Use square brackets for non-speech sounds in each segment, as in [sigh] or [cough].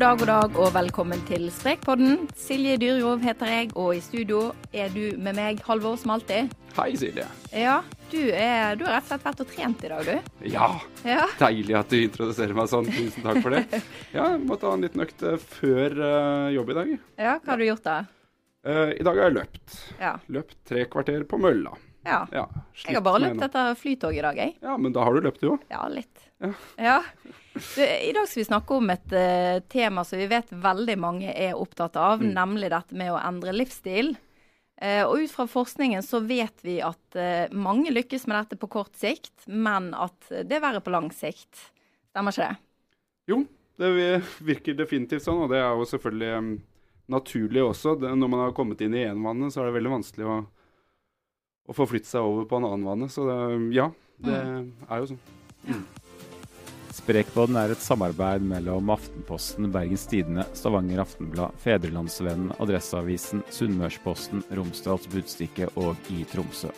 God dag, god dag, og velkommen til Sprekpodden. Silje Dyrjov heter jeg, og i studio er du med meg, Halvor, som alltid. Hei, Silje. Ja, du, er, du har rett og slett vært og trent i dag, du. Ja, Ja. deilig at du introduserer meg sånn. Tusen takk for det. [laughs] Ja, jeg måtte ha en liten økt eh, før uh, jobb i dag. Ja, hva har du gjort da? Uh, I dag har jeg løpt. Ja. Løpt tre kvarter på mølla. Ja. Ja, Jeg har bare løpt etter flytog i dag, jeg. Ja, men da har du løpt, du òg. Ja, litt. Ja. Ja. Du, I dag skal vi snakke om et uh, tema som vi vet veldig mange er opptatt av, Mm. nemlig dette med å endre livsstil. Uh, og ut fra forskningen så vet vi at uh, mange lykkes med dette på kort sikt, men at det er verre på lang sikt. Stemmer ikke det? Jo, det virker definitivt sånn, og det er jo selvfølgelig um, naturlig også. Det, når man har kommet inn i envannet, så er det veldig vanskelig å, å forflytte seg over på en annen vane. Så det, ja, det er jo sånn. Sprekpodden er et samarbeid mellom Aftenposten, Bergens Tidende, Stavanger Aftenblad, Fedrelandsvennen, Adresseavisen, Sunnmørsposten, Romsdals Budstikke og i Tromsø.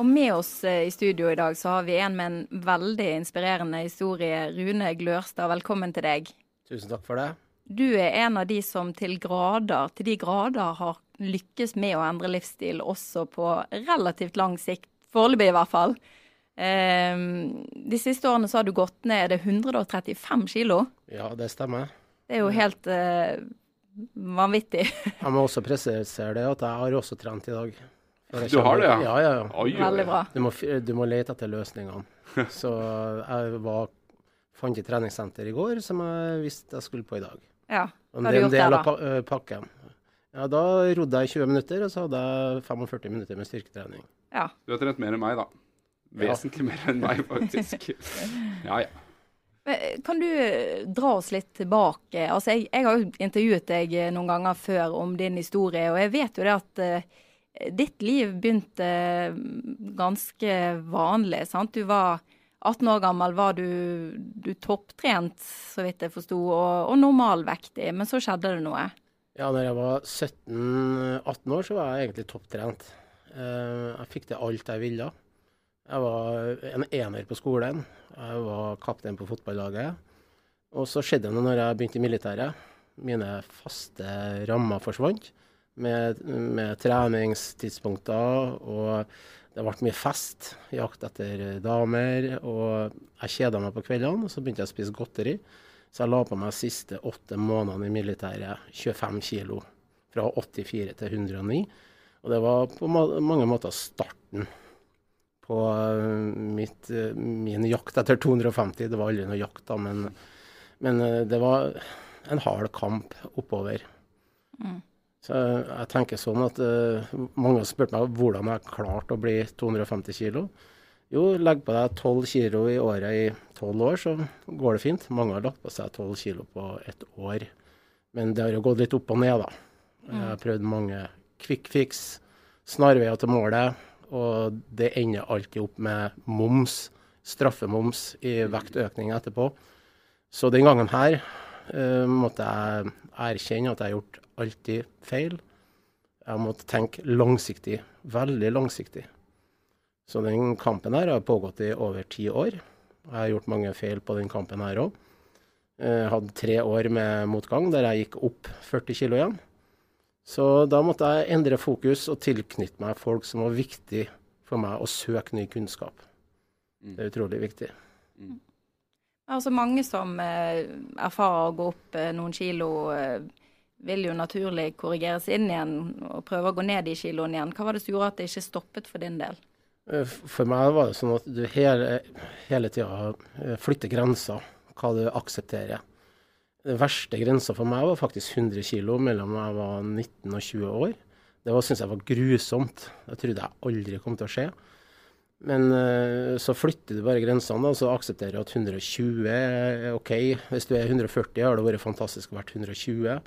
Og med oss eh, i studio i dag så har vi en med en veldig inspirerende historie. Rune Glørstad, velkommen til deg. Tusen takk for det. Du er en av de som til grader, til de grader har lykkes med å endre livsstil, også på relativt lang sikt. Foreløpig i hvert fall. Ehm, de siste årene så har du gått ned er det 135 kilo. Ja, det stemmer. Det er jo helt uh, vanvittig. [laughs] Jeg må også presisere det at jeg har også trent i dag. Du har det, ja? Ja, ja, ja. Oi, Veldig bra. Du må, du må lete etter løsningene. [laughs] Så jeg var, fant et treningssenter i går som jeg visste jeg skulle på i dag. Ja. Men det er en del av pakken. Ja, da rodde jeg 20 minutter, og så hadde jeg 45 minutter med styrketrening. ja. Du har trent mer enn meg, da. Ja. Vesentlig mer enn meg, faktisk. [laughs] Ja, ja. Men Kan du eh, dra oss litt tilbake? Altså, jeg, jeg har jo intervjuet deg eh, noen ganger før om din historie, og jeg vet jo det at uh, ditt liv begynte eh, ganske vanlig, sant? Du var 18 år gammel, var du, du topptrent, så vidt jeg forsto, og, og normalvektig, men så skjedde det noe. Ja, når jeg var 17-18 år, så var jeg egentlig topptrent. Eh, jeg fikk til alt jeg ville. Jeg var en ener på skolen. Jeg var kaptein på fotballaget. Og så skjedde det noe når jeg begynte i militæret. Mine faste rammer forsvant med, med treningstidspunkter. Og det ble mye fest, jakt etter damer. Og jeg kjeda meg på kveldene, og så begynte jeg å spise godteri. Så jeg la på meg de siste åtte månedene i militæret 25 kilo. Fra 84 til 109. Og det var på mange måter starten på eh, mitt, eh, min jakt etter 250. Det var aldri noe jakt, da, men, men eh, det var en hard kamp oppover. Så jeg tenker sånn at uh, mange har spurt meg hvordan jeg har klart å bli 250 kilo. Jo, legg på deg 12 kilo i året i 12 år, så går det fint. Mange har lagt på seg 12 kilo på et år. Men det har jo gått litt opp og ned, da. Jeg har prøvd mange quick fix, snarveier til målet, og det ender alltid opp med moms, straffemoms i vektøkning etterpå. Så den gangen her uh, måtte jeg erkjenne at jeg har gjort alltid feil. Jeg måtte tenke langsiktig, veldig langsiktig. Så den kampen her har pågått i over ti år. Jeg har gjort mange feil på den kampen her òg. Jeg hadde tre år med motgang der jeg gikk opp 40 kilo igjen. Så da måtte jeg endre fokus og tilknytte meg folk som var viktig for meg å søke ny kunnskap. Det er utrolig viktig. Altså mange som eh, erfarer å gå opp eh, noen kilo, eh, vil jo naturlig korrigeres inn igjen og prøve å gå ned i kiloen igjen. Hva var det som gjorde at det ikke stoppet for din del? Eh, For meg var det sånn at du hele, hele tida eh, flytter grenser, hva du aksepterer. Den verste grensa for meg var faktisk 100 kg mellom jeg var 19 og 20 år. Det syntes jeg var grusomt. Det trodde jeg aldri kom til å skje. Men eh, så flytter du bare grensene, og så aksepterer du at 120 er OK. Hvis du er 140, har det vært fantastisk å være 120.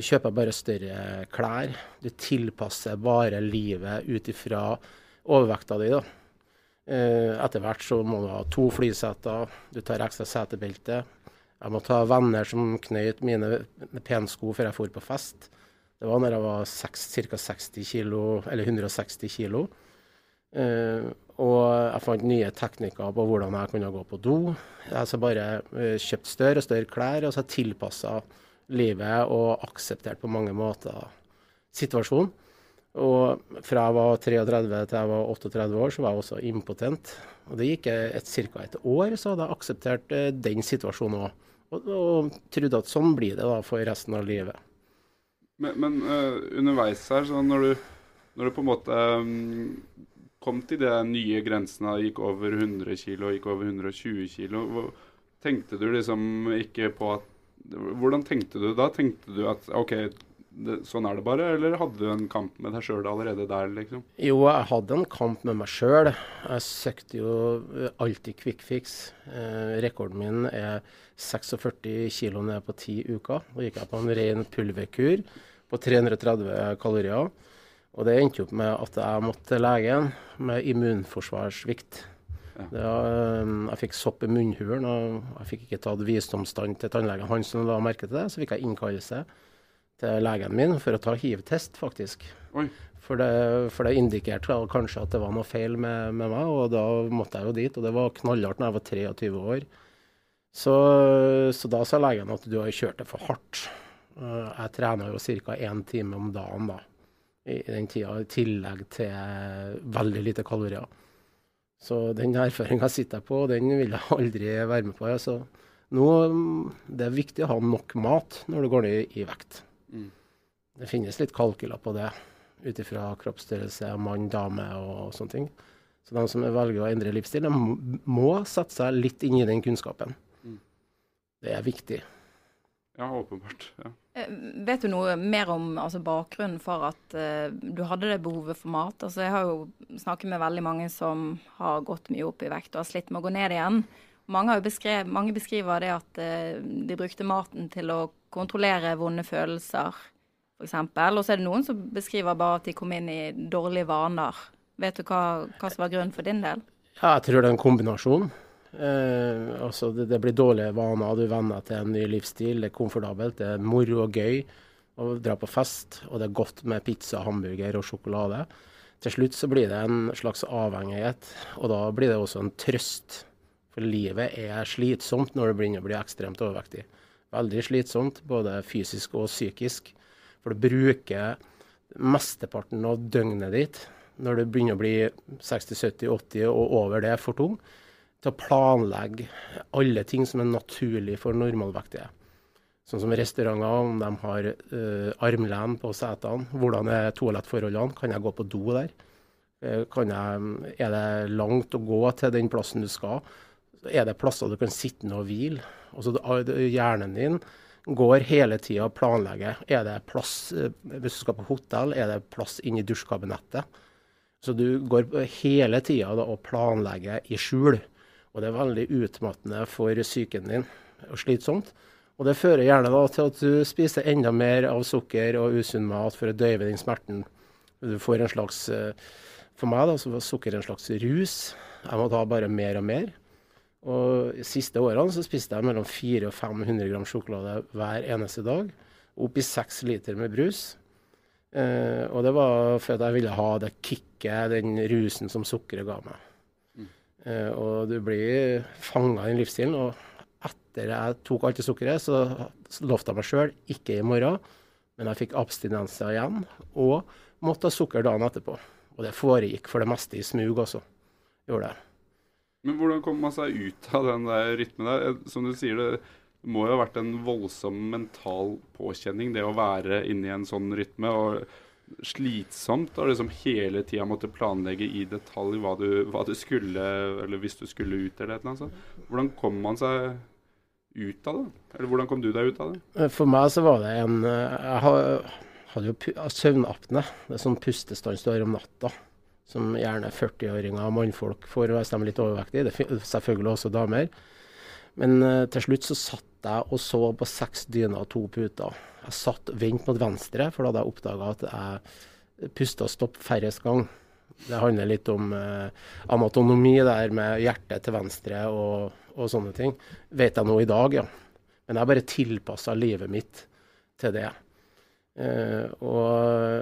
Du kjøper bare større klær. Du tilpasser bare livet ut ifra overvekta di. da. Eh, etter hvert så må du ha to flyseter, du tar ekstra setebelte. Jeg må ta venner som knøyt mine pensko før jeg for på fest. Det var når jeg var ca. 60 kilo, eller 160 kilo. Eh, Og jeg fant nye teknikker på hvordan jeg kunne gå på do. Jeg har bare uh, kjøpt større og større klær, og så tilpassa livet og akseptert på mange måter situasjonen. Og fra jeg var 33 til jeg var 38 år, så var jeg også impotent. Og det gikk et, ca. et år, så hadde jeg akseptert uh, den situasjonen òg. Og, og, trodde at sånn blir det da for resten av livet. Men, men uh, underveis her, så når du, når du på en måte um, kom til de nye grensene, gikk over 100 kg, gikk over 120 kg, tenkte du liksom ikke på at Hvordan tenkte du da? Tenkte du at OK, det, sånn er det bare, eller hadde du en kamp med deg sjøl allerede der, liksom? Jo, jeg hadde en kamp med meg sjøl. Jeg søkte jo alltid quick fix. Eh, rekorden min er 46 kg ned på ti uker. Da gikk jeg på en ren pulverkur på 330 kalorier. Og det endte opp med at jeg måtte til legen med immunforsvarssvikt. Ja. Var, jeg fikk sopp i munnhulen, og jeg fikk ikke tatt visdomsstand til tannlegen hans som la merke til det. Så fikk jeg innkallelse til legen min for å ta hiv-test, faktisk. For det, for det, indikerte kanskje at det var noe feil med, med, meg, og da måtte jeg jo dit. Og det var knallhardt når jeg var 23 år. Så, så da sa legen at du har kjørt det for hardt. Jeg trener jo ca. én time om dagen da, i den tida, i tillegg til veldig lite kalorier. Så den erfaringa sitter jeg på, og den vil jeg aldri være med på. Så nå, det er viktig å ha nok mat når du går ned i vekt. Mm. Det finnes litt kalkyler på det, ut ifra kroppsstørrelse, mann, dame og sånne ting. Så de som velger å endre livsstil, de må sette seg litt inn i den kunnskapen. Mm. Det er viktig. Ja, åpenbart. Ja. Eh, vet du noe mer om altså, bakgrunnen for at uh, du hadde det behovet for mat? Altså, jeg har jo snakket med veldig mange som har gått mye opp i vekt og har slitt med å gå ned igjen. Mange, beskrev, mange beskriver det at uh, de brukte maten til å kontrollere vonde følelser, f.eks. Og så er det noen som beskriver bare at de kom inn i dårlige vaner. Vet du hva, hva som var grunnen for din del? Ja, jeg tror det er en kombinasjon. Eh, altså det, det, blir dårlige vaner, du venner til en ny livsstil. Det er komfortabelt, det er moro og gøy å dra på fest. Og det er godt med pizza, hamburger og sjokolade. Til slutt så blir det en slags avhengighet, og da blir det også en trøst. For livet er slitsomt når du begynner å bli ekstremt overvektig. Veldig slitsomt, både fysisk og psykisk. For du bruker mesteparten av døgnet ditt når du begynner å bli 60-70-80 og over det for tung til å planlegge alle ting som er naturlig for normalvektige. Sånn som restauranter, om de har uh, armlen på setene. Hvordan er toalettforholdene? Kan jeg gå på do der? Uh, jeg, er det langt å gå til den plassen du skal? Er det plasser du kan sitte ned og hvile? Altså, hjernen din går hele tida og planlegger. Er det plass hvis du skal på hotell, er det plass inn i dusjkabinettet? Så du går hele tida og planlegger i skjul. Og det er veldig utmattende for psyken din og slitsomt. Og det fører gjerne da til at du spiser enda mer av sukker og usunn mat for å døyve den smerten. Du får en slags eh, For meg da, så var sukker en slags rus. Jeg må ta bare mer og mer. Og de siste årene så spiste jeg mellom 400 og 500 gram sjokolade hver eneste dag. Opp i seks liter med brus. Eh, og det var for at jeg ville ha det kicket, den rusen som sukkeret ga meg. Eh, og du blir fanga i den livsstilen. Og etter jeg tok alt det sukkeret, så lovte jeg meg sjøl ikke i morgen, men jeg fikk abstinenser igjen. Og måtte ha sukker dagen etterpå. Og det foregikk for det meste i smug også. Gjorde det. Men hvordan kom man seg ut av den der rytmen der? Eh, som du sier, det må jo ha vært en voldsom mental påkjenning, det å være inne i en sånn rytme. og slitsomt å liksom hele tida måtte planlegge i detalj hva du, hva du, skulle, eller hvis du skulle ut eller et eller annet. Hvordan kom man seg ut av det? Eller hvordan kom du deg ut av det? Eh, for meg så var det en eh, Jeg hadde jo søvnapne. Det er sånn pustestans du har om natta. Som gjerne 40-åringer og mannfolk får hvis de er litt overvektige. Det er selvfølgelig også damer. Men uh, til slutt så satt jeg og så på seks dyner og to puter. Jeg satt vendt mot venstre, for da hadde jeg oppdaga at jeg pusta stopp færrest gang. Det handler litt om uh, amatonomi der med hjertet til venstre og, og, sånne ting. Vet jeg nå i dag, ja. Men jeg bare tilpassa livet mitt til det. Eh, og,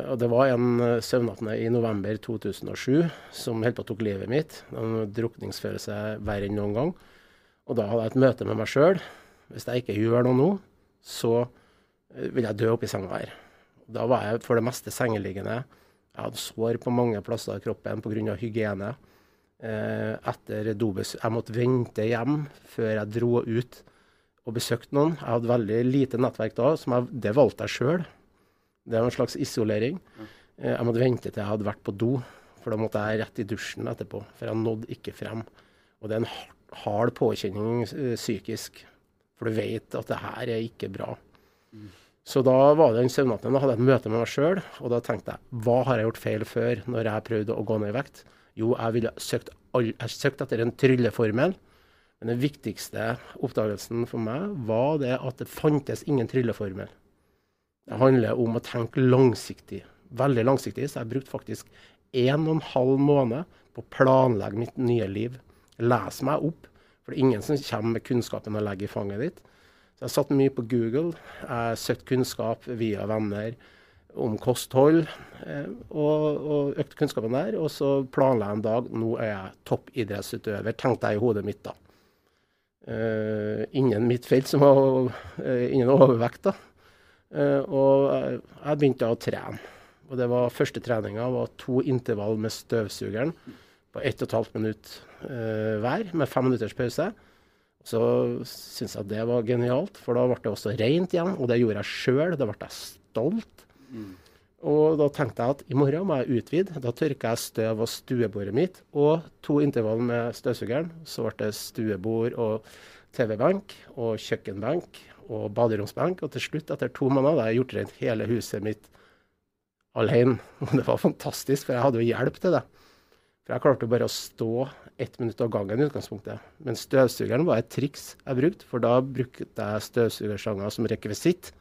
og, det var en søvnapne i november 2007 som helt på tok livet mitt. En drukningsfølelse verre enn noen gang. Og da hadde jeg et møte med meg sjøl. Hvis jeg ikke gjør noe nå, så vil jeg dø oppi senga her. Da var jeg for det meste sengeliggende. Jeg hadde sår på mange plasser i kroppen pga. hygiene. Eh, etter dobesøk Jeg måtte vente hjem før jeg dro ut og besøkte noen. Jeg hadde veldig lite nettverk da, jeg, det valgte jeg sjøl. Det var en slags isolering. Eh, jeg måtte vente til jeg hadde vært på do, for da måtte jeg rett i dusjen etterpå. For jeg nådde ikke frem. Og det er en hard påkjenning eh, psykisk, for du vet at det her er ikke bra. Så da var det den søvnatten, Da hadde jeg et møte med meg sjøl, og da tenkte jeg hva har jeg gjort feil før når jeg prøvde å gå ned i vekt? Jo, jeg ville søkt, all, jeg søkt etter en trylleformel. Men den viktigste oppdagelsen for meg var det at det fantes ingen trylleformel. Det handler om å tenke langsiktig. Veldig langsiktig. Så jeg brukte faktisk en og en halv måned på å planlegge mitt nye liv. Lese meg opp. For det er ingen som kommer med kunnskapen og legger i fanget ditt. Så jeg satt mye på Google. Jeg søkte kunnskap via venner om kosthold, eh, og, og økte kunnskapen der. Og så planla jeg en dag nå er jeg toppidrettsutøver, tenkte jeg i hodet mitt da. Uh, innen mitt felt, som var uh, innen overvekt. da. Uh, og jeg begynte å trene. Og det var Første treninga var to intervall med støvsugeren på 1 12 minutt hver, med fem minutters pause. Så syntes jeg det var genialt, for da ble det også rent igjen. Og det gjorde jeg sjøl. Da ble jeg stolt. Mm. Og da tenkte jeg at i morgen må jeg utvide. Da tørka jeg støv av stuebordet mitt og to intervall med støvsugeren. Så ble det stuebord og TV-benk og kjøkkenbenk og baderomsbenk. Og til slutt, etter to måneder, hadde jeg gjort rent hele huset mitt alene. Og [laughs] det var fantastisk, for jeg hadde jo hjelp til det. For jeg klarte jo bare å stå ett minutt av gangen i utgangspunktet. Men støvsugeren var et triks jeg brukte, for da brukte jeg støvsugersanger som rekvisitt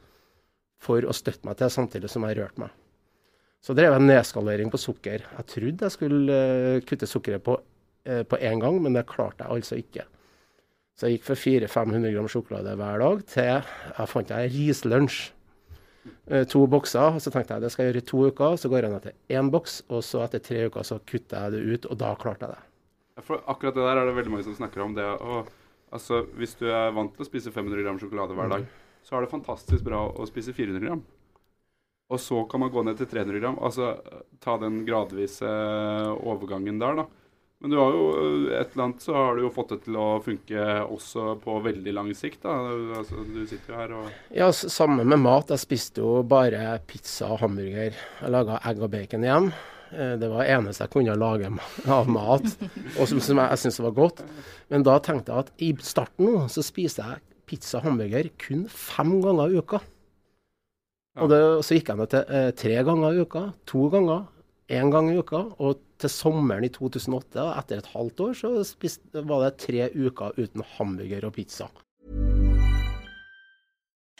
for å støtte meg til, samtidig som jeg rørte meg. Så drev jeg nedskalering på sukker. Jeg trodde jeg skulle uh, kutte sukkeret på én uh, gang, men det klarte jeg altså ikke. Så jeg gikk for 400-500 gram sjokolade hver dag til jeg fant jeg rislunsj. Eh, to bokser. og Så tenkte jeg det skal jeg gjøre i to uker. Så går jeg ned til én boks, og så etter tre uker så kutter jeg det ut, og da klarte jeg det. For akkurat det der er det veldig mange som snakker om. det og, altså, Hvis du er vant til å spise 500 gram sjokolade hver dag, mm. så er det fantastisk bra å spise 400 gram. Og så kan man gå ned til 300 gram. Altså ta den gradvise overgangen der, da. Men du har jo et eller annet så har du jo fått det til å funke også på veldig lang sikt. da. Altså, du sitter jo her og Ja, sammen med mat. Jeg spiste jo bare pizza og hamburger. Jeg laga egg og bacon igjen. Eh, det var det eneste jeg kunne lage av mat, og som, som jeg, jeg syntes var godt. Men da tenkte jeg at i starten nå så spiser jeg pizza og hamburger kun fem ganger i uka. Og det, så gikk jeg ned til eh, tre ganger i uka, to ganger, én gang i uka. Og til sommeren i 2008, etter et halvt år, så spiste, var det tre uker uten hamburger og pizza.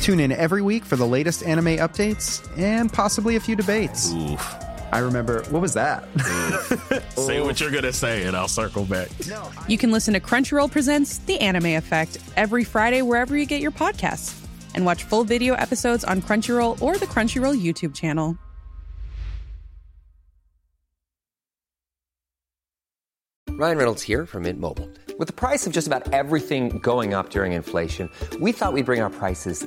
Tune in every week for the latest anime updates and possibly a few debates. Oof. I remember, what was that? Say what you're gonna say, and I'll circle back. You can listen to Crunchyroll Presents The Anime Effect every Friday wherever you get your podcasts. And watch full video episodes on Crunchyroll or the Crunchyroll YouTube channel. Ryan Reynolds here from Mint Mobile. With the price of just about everything going up during inflation, we thought we'd bring our prices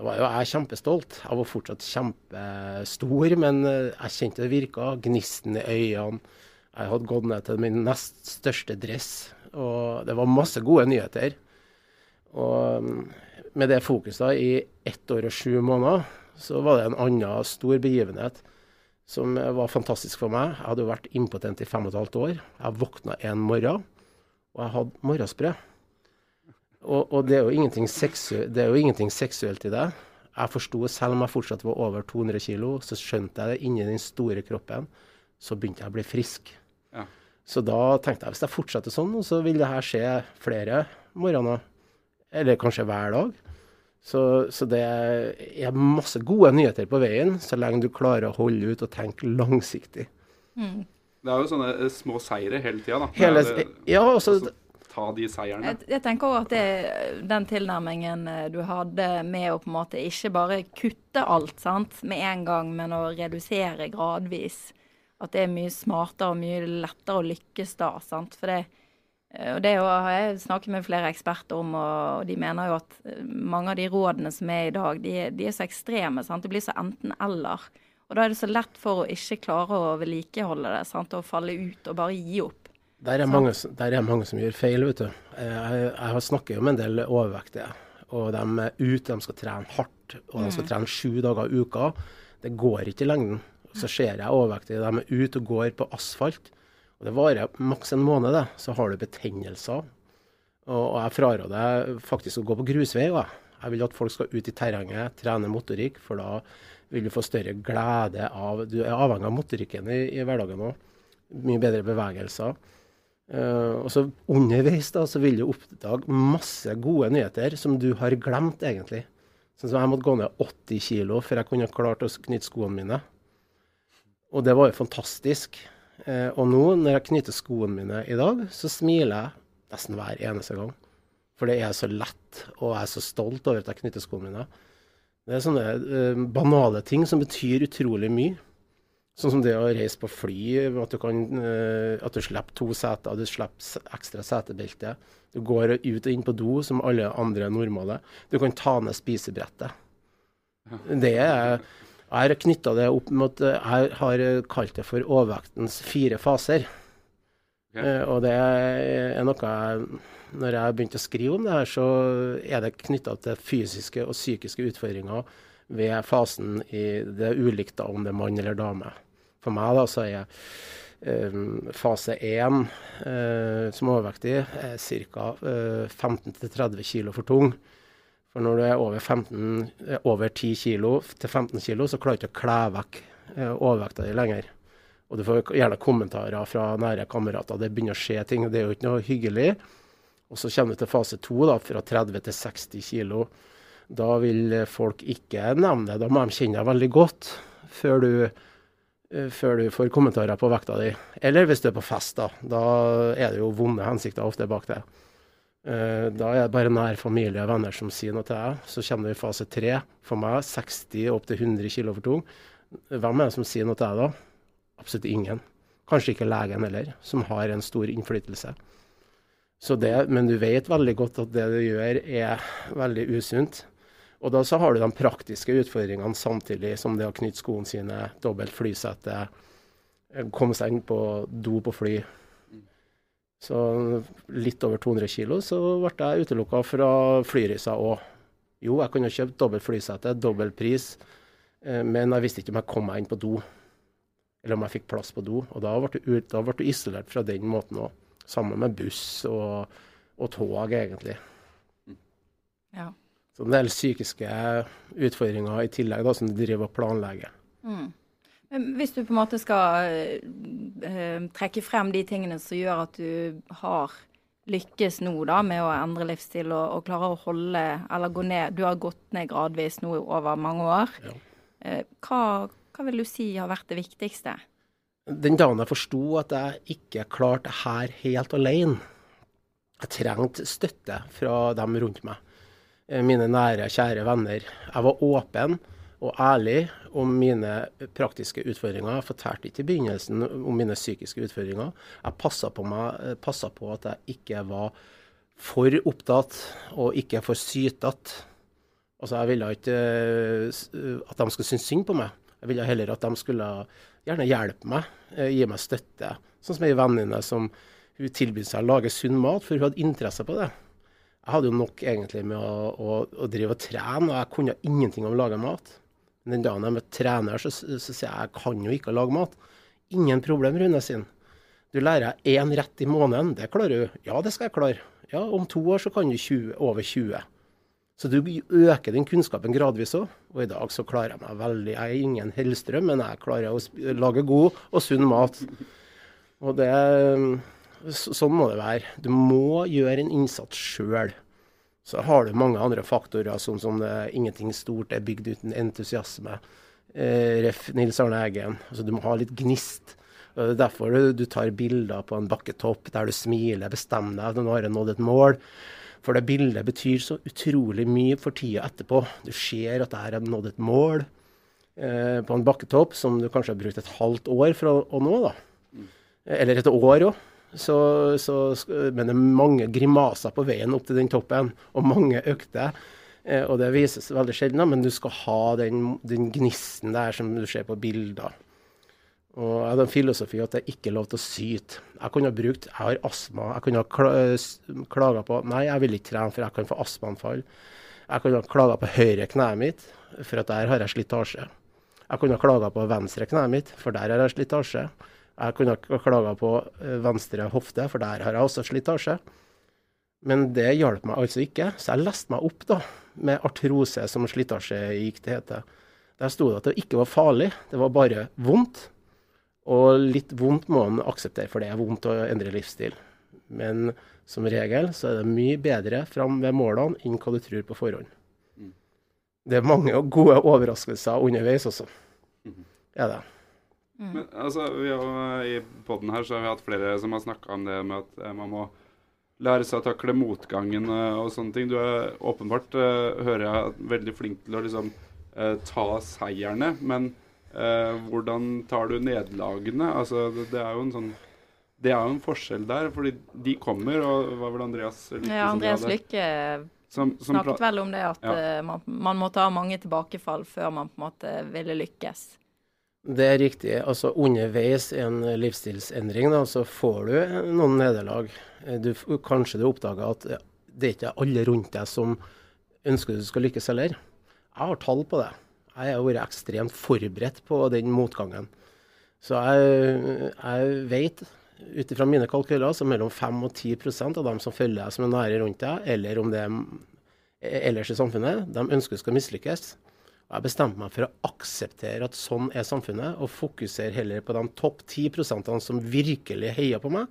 Da var jo jeg kjempestolt. Jeg var fortsatt kjempestor, men eh, jeg kjente det virka. Gnisten i øynene. Jeg hadde gått ned til min nest største dress, og det var masse gode nyheter. Og mm, med det fokuset i ett år og sju måneder, så var det en annen stor begivenhet som var fantastisk for meg. Jeg hadde jo vært impotent i fem og et halvt år. Jeg våkna en morgen, og jeg hadde morgensprø. Og, og det, er jo ingenting seksu det er jo ingenting seksuelt i det. Jeg forsto, selv om jeg fortsatt var over 200 kg, så skjønte jeg det inni den store kroppen. Så begynte jeg å bli frisk. Ja. Så da tenkte jeg hvis jeg fortsetter sånn, så vil det her skje flere morgener. Eller kanskje hver dag. Så, så det er masse gode nyheter på veien, så lenge du klarer å holde ut og tenke langsiktig. Mm. Det er jo sånne eh, små seire hele tida, da. Hele, ja, er ja, altså, ta de seierne. Jeg, jeg tenker også at det, den tilnærmingen eh, du hadde med å på en måte ikke bare kutte alt sant, med en gang, men å redusere gradvis. At det er mye smartere og mye lettere å lykkes da. sant? For det, eh, og det har jeg snakket med flere eksperter om, og de mener jo at eh, mange av de rådene som er i dag, de, de er så ekstreme. sant? Det blir så enten-eller. Og da er det så lett for å ikke klare å vedlikeholde det, sant? og falle ut og bare gi opp. Der er, mange, der er mange som gjør feil, vet du. Jeg, jeg har snakket jo med en del overvektige. Og de er ute, de skal trene hardt. Og de skal Mm. trene sju dager i uka. Det går ikke i lengden. Så ser jeg overvektige, de er ute og går på asfalt. Og det varer maks en måned, det. Så har du betennelser. Og, og jeg fraråder faktisk å gå på grusvei. Da. Jeg vil at folk skal ut i terrenget, trene motorikk, for da vil du få større glede av Du er avhengig av motorikken i, i hverdagen òg. Mye bedre bevegelser. Eh, og så underveis da, så vil du oppdage masse gode nyheter som du har glemt, egentlig. Sånn som jeg måtte gå ned 80 kilo før jeg kunne klart å knytte skoene mine. Og det var jo fantastisk. Uh, og nå, når jeg knytter skoene mine i dag, så smiler jeg nesten hver eneste gang. For det er så lett, og jeg er så stolt over at jeg knytter skoene mine. Det er sånne uh, banale ting som betyr utrolig mye. Sånn som det å reise på fly, at du, kan, eh, at du slipper to seter, du slipper ekstra setebelte. Du går ut og inn på do som alle andre normale. Du kan ta ned spisebrettet. Det er Jeg har knytta det opp med at eh, jeg har eh, kalt det for overvektens fire faser. Okay. og det er noe jeg Når jeg begynte å skrive om det her, så er det knytta til fysiske og psykiske utfordringer ved fasen i Det ulikt om det er mann eller dame. For meg da så er um, fase 1 uh, som overvektig er ca. Uh, 15-30 kg for tung. For når du er over, 15, eh, over 10 kg til 15 kg, så klarer du ikke å kle vekk uh, overvekta di lenger. Og du får gjerne kommentarer fra nære kamerater. Det begynner å skje ting, og det er jo ikke noe hyggelig. Og så kommer du til fase 2, da, fra 30 til 60 kg. Da vil eh, folk ikke nevne det. Da må de kjenne deg veldig godt før du, eh, før du får kommentarer på vekta di. Eller hvis du er på fest, da. Da er det jo vonde hensikter ofte bak det. Eh, Da er det bare nær familie og venner som sier noe til deg. Så kommer du i fase 3. For meg 60 opp til 100 kg for tung. Hvem er det som sier noe til deg da? Absolutt ingen. Kanskje ikke legen heller, som har en stor innflytelse. Det, men du vet veldig godt at det du gjør er veldig usunt. Og da så har du de praktiske utfordringene samtidig som det å knytte skoene sine, dobbelt flysete, eh, komme seg inn på do på fly. Så litt over 200 kilo, så ble jeg utelukka fra flyreiser òg. Jo, jeg kunne kjøpt dobbelt flysete, dobbel pris, eh, men jeg visste ikke om jeg kom meg inn på do. Eller om jeg fikk plass på do. Og da ble du, da ble du isolert fra den måten òg. Sammen med buss og, og tog, egentlig. Ja. Så en del psykiske utfordringer i tillegg, da, som du driver og planlegger. Mm. Hvis du på en måte skal uh, trekke frem de tingene som gjør at du har lykkes nå da med å endre livsstil og, og klare å holde eller gå ned Du har gått ned gradvis nå over mange år. Ja. Uh, hva, hva vil du si har vært det viktigste? Den dagen jeg forsto at jeg ikke klarte det her helt alene, jeg trengte støtte fra dem rundt meg. Eh, mine nære, kjære venner. Jeg var åpen og ærlig om mine praktiske utfordringer. Jeg fortalte ikke i begynnelsen om mine psykiske utfordringer. Jeg passa på, meg, på at jeg ikke var for opptatt og ikke for sytete. Altså, jeg ville ikke eh, at de skulle synes synd på meg. Jeg ville heller at de skulle gjerne hjelpe meg, eh, gi meg støtte. Sånn som ei venninne som hun tilbød seg å lage sunn mat, for hun hadde interesse på det. Jeg hadde jo nok egentlig med å, å, å drive og trene, og jeg kunne ingenting om å lage mat. Men den dagen jeg møtte trener, så, sier jeg jeg kan jo ikke lage mat. Ingen problem, Rune sin. Du lærer én rett i måneden, det klarer du. Ja, det skal jeg klare. Ja, om to år så kan du 20, over 20. Så du øker din kunnskapen gradvis òg. Og i dag så klarer jeg meg veldig. Jeg er ingen Hellstrøm, men jeg klarer å lage god og sunn mat. Og det Sånn må det være. Du må gjøre en innsats sjøl. Så har du mange andre faktorer, sånn som det, ingenting stort er bygd uten entusiasme. Eh, ref. Nils Arne Eggen. Altså, du må ha litt gnist. Det er derfor du, du tar bilder på en bakketopp der du smiler, bestemmer deg, nå har jeg nådd et mål. For det bildet betyr så utrolig mye for tida etterpå. Du ser at der er nådd et mål eh, på en bakketopp som du kanskje har brukt et halvt år for å, å nå. da. Eller et år òg. Så, så, men det er mange grimaser på veien opp til den toppen, og mange økter. Eh, og det vises veldig sjelden, men du skal ha den, den, gnisten der som du ser på bilder. Og jeg hadde en filosofi at det ikke er lov til å syte. Jeg kunne ha brukt Jeg har astma. Jeg kunne ha klaga på Nei, jeg vil ikke trene, for jeg kan få astmaanfall. Jeg kunne ha klaga på høyre kneet mitt, for at der har jeg slitasje. Jeg kunne ha klaga på venstre kneet mitt, for der har jeg slitasje. Jeg kunne ha klaga på eh, venstre hofte, for der har jeg også slitasje. Men det hjalp meg altså ikke, så jeg leste meg opp da, med artrose som slitasje gikk det heter. Der sto det at det ikke var farlig, det var bare vondt. Og litt vondt må man akseptere, for det er vondt å endre livsstil. Men som regel så er det mye bedre fram ved målene enn hva du tror på forhånd. Det er mange gode overraskelser underveis også. Er det. Mm. Men altså, vi har, I poden her så har vi hatt flere som har snakka om det med at eh, man må lære seg å takle motgangen uh, og sånne ting. Du er åpenbart, uh, hører jeg, veldig flink til å liksom ta seierne. Men hvordan tar du nederlagene? Altså, det, det, er jo en sånn det er jo en forskjell der, fordi de kommer, og var det Andreas Lykke Ja, Andreas Lykke som, som snakket vel om det at ja. man, man, må ta mange tilbakefall før man på en måte ville lykkes. Det er riktig. Altså Underveis en livsstilsendring da, så får du noen nederlag. Du, kanskje du oppdager at det er ikke alle rundt deg som ønsker du skal lykkes heller. Jeg har tall på det. Jeg har vært ekstremt forberedt på den motgangen. Så jeg, jeg vet ut ifra mine kalkyler så mellom 5 og 10% av dem som følger deg som er nære rundt deg, eller om det er ellers i samfunnet, de ønsker skal mislykkes. Jeg bestemte meg for å akseptere at sånn er samfunnet, og fokusere heller på de topp 10% som virkelig heier på meg.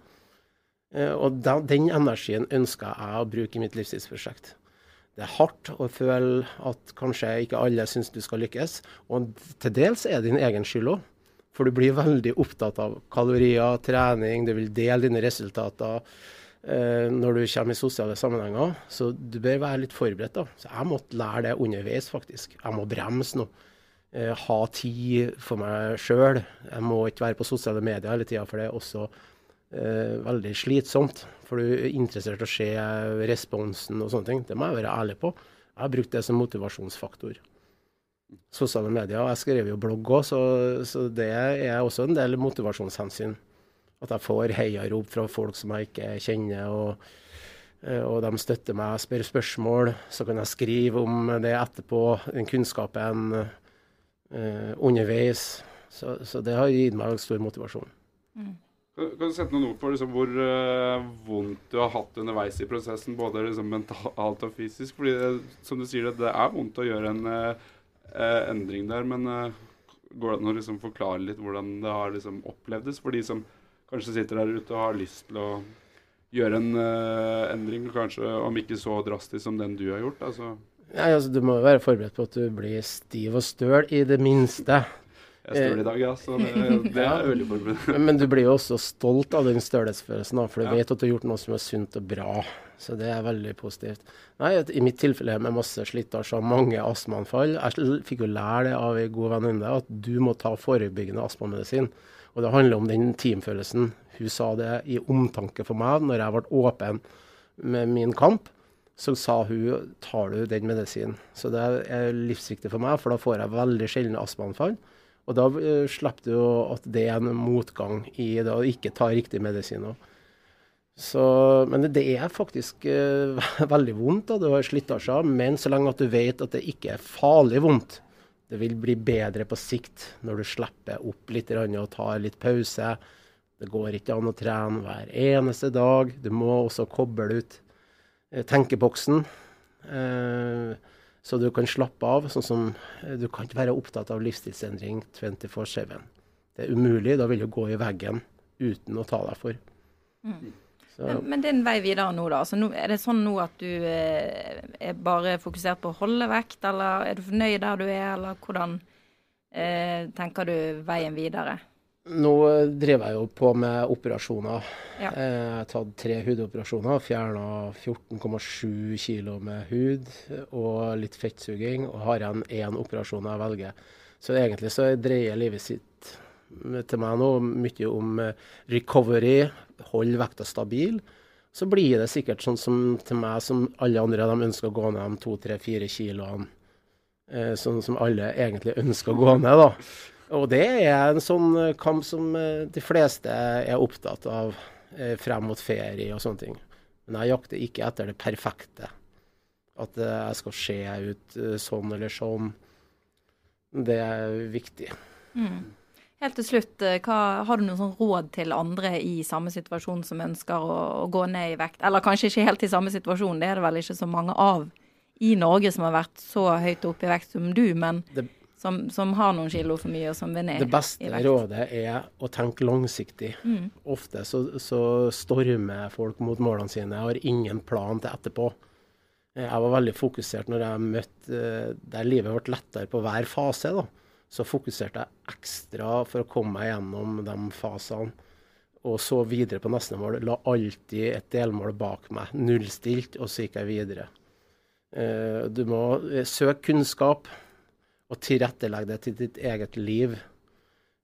Eh, og den energien ønska jeg å bruke i mitt livstidsprosjekt. Det er hardt å føle at kanskje ikke alle syns du skal lykkes, og til dels er det din egen skyld òg. For du blir veldig opptatt av kalorier, trening, du vil dele dine resultater når du kommer i sosiale sammenhenger. Så du bør være litt forberedt. da. Så jeg måtte lære det underveis, faktisk. Jeg må bremse nå. Eh, ha tid for meg sjøl. Jeg må ikke være på sosiale medier hele tida, for det er også eh, veldig slitsomt. For du er interessert i å se responsen og sånne ting. Det må jeg være ærlig på. Jeg har brukt det som motivasjonsfaktor. Sosiale medier. Og Jeg skrev jo blogg òg, så, så det er også en del motivasjonshensyn. At jeg får heiarop fra folk som jeg ikke kjenner, og, eh, og de støtter meg, spør spørsmål. Så kan jeg skrive om det etterpå, den kunnskapen uh, underveis. Så, så, det har gitt meg stor motivasjon. Mm. Kan, kan du sette noen ord på liksom, hvor uh, vondt du har hatt underveis i prosessen, både liksom, mentalt og fysisk? Fordi det, som du sier, det, det er vondt å gjøre en eh, eh, endring der, men går det an å liksom, forklare litt hvordan det har liksom, opplevdes for de som kanskje sitter der ute og har lyst til å gjøre en uh, endring, kanskje om ikke så drastisk som den du har gjort? Altså. Ja, altså, du må jo være forberedt på at du blir stiv og støl i det minste. Jeg er støl i dag, ja, så det, [laughs] det er jeg veldig forberedt. Men du blir jo også stolt av den stølhetsfølelsen, for du Ja. vet at du har gjort noe som er sunt og bra. Så det er veldig positivt. Nei, I mitt tilfelle med masse slitasje og mange astmaanfall Jeg fikk jo lære det av ei god venninne at du må ta forebyggende astmamedisin. Og det handler om den teamfølelsen. Hun sa det i omtanke for meg når jeg ble åpen med min kamp. Så sa hun tar du den medisinen. Så det er livsviktig for meg, for da får jeg veldig sjeldne astmaanfall. Og da uh, slipper du at det er en motgang i det å ikke ta riktig medisin. Så, men det er faktisk uh, [laughs] veldig vondt. da, Du har slitasjer, men så lenge at du vet at det ikke er farlig vondt. Det vil bli bedre på sikt når du slipper opp litt og tar litt pause. Det går ikke an å trene hver eneste dag. Du må også koble ut eh, tenkeboksen. Eh, så du kan slappe av. sånn som eh, Du kan ikke være opptatt av livsstilsendring 24-7. Det er umulig. Da vil du gå i veggen uten å ta deg for. Mm. Men, din vei videre nå, da. Altså, nå, er det sånn nå at du eh, er bare fokusert på å holde vekt, eller er du fornøyd der du er, eller hvordan eh, tenker du veien videre? Nå driver jeg jo på med operasjoner. Ja. Eh, Jeg har tatt tre hudoperasjoner. Fjerna 14,7 kg med hud og litt fettsuging. Og har igjen én operasjon jeg velger. Så egentlig så dreier livet sitt til meg nå mye om eh, recovery, hold vekta stabil. Så blir det sikkert sånn som til meg som alle andre, de ønsker å gå ned de to, tre, fire kiloene. Eh, Sånn som alle egentlig ønsker å gå ned, da. Og det er en sånn eh, kamp som de fleste er opptatt av frem mot ferie og sånne ting. Men jeg jakter ikke etter det perfekte. At jeg skal se ut sånn eller sånn. Det er viktig. Mm. Helt til slutt, eh, hva, har du noen sånn råd til andre i samme situasjon som ønsker å, å gå ned i vekt? Eller kanskje ikke helt i samme situasjon, det er det vel ikke så mange av i Norge som har vært så høyt oppe i vekt som du, men som, som har noen kilo for mye og som vil ned i vekt. Det beste rådet er å tenke langsiktig. Mm. Ofte så, så stormer folk mot målene sine. Har ingen plan til etterpå. Jeg var veldig fokusert når jeg møtte eh, der livet ble lettere på hver fase. da. Så fokuserte jeg ekstra for å komme meg gjennom de fasene. Og så videre på neste mål. La alltid et delmål bak meg. Nullstilt, og så gikk jeg videre. Eh, Du må eh, søke kunnskap og tilrettelegge det til ditt eget liv.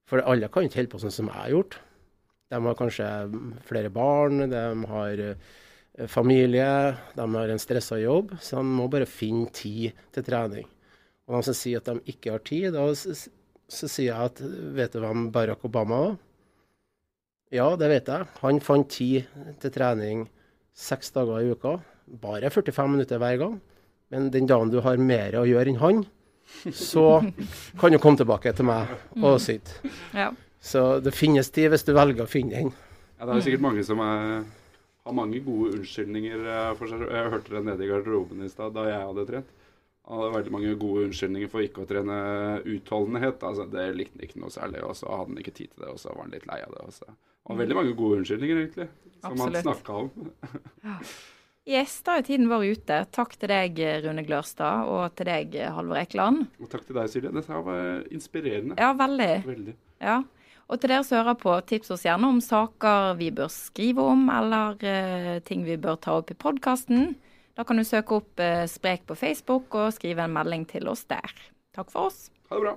For alle kan ikke holde på sånn som jeg har gjort. De har kanskje flere barn, de har eh, familie, de har en stressa jobb. Så de må bare finne tid til trening. Og de som sier at de ikke har tid, da så, så sier jeg at vet du hvem Barack Obama var? Ja, det vet jeg. Han fant tid til trening seks dager i uka. Bare 45 minutter hver gang. Men den dagen du har mer å gjøre enn han, så kan du komme tilbake til meg og sitte. Ja. Så det finnes tid hvis du velger å finne den. Ja, det er sikkert mange som er, har mange gode unnskyldninger eh, for seg. Jeg hørte det nede i garderoben i stad da jeg hadde trent. Han hadde veldig mange gode unnskyldninger for ikke å trene utholdenhet. Altså, det likte han ikke noe særlig, og så hadde han ikke tid til det, og så var han litt lei av det. Og så. Det veldig mange gode unnskyldninger, egentlig, som Absolutt. han snakka om. [laughs] Yes, da er tiden vår ute. Takk til deg, Rune Glørstad, og til deg, Halvor Ekeland. Og takk til deg, Silje. Dette her var inspirerende. Ja, veldig. Veldig. Ja. Og til dere som hører på, tips oss gjerne om saker vi bør skrive om, eller uh, ting vi bør ta opp i podkasten. Da kan du søke opp eh, Sprek på Facebook og skrive en melding til oss der. Takk for oss. Ha det bra.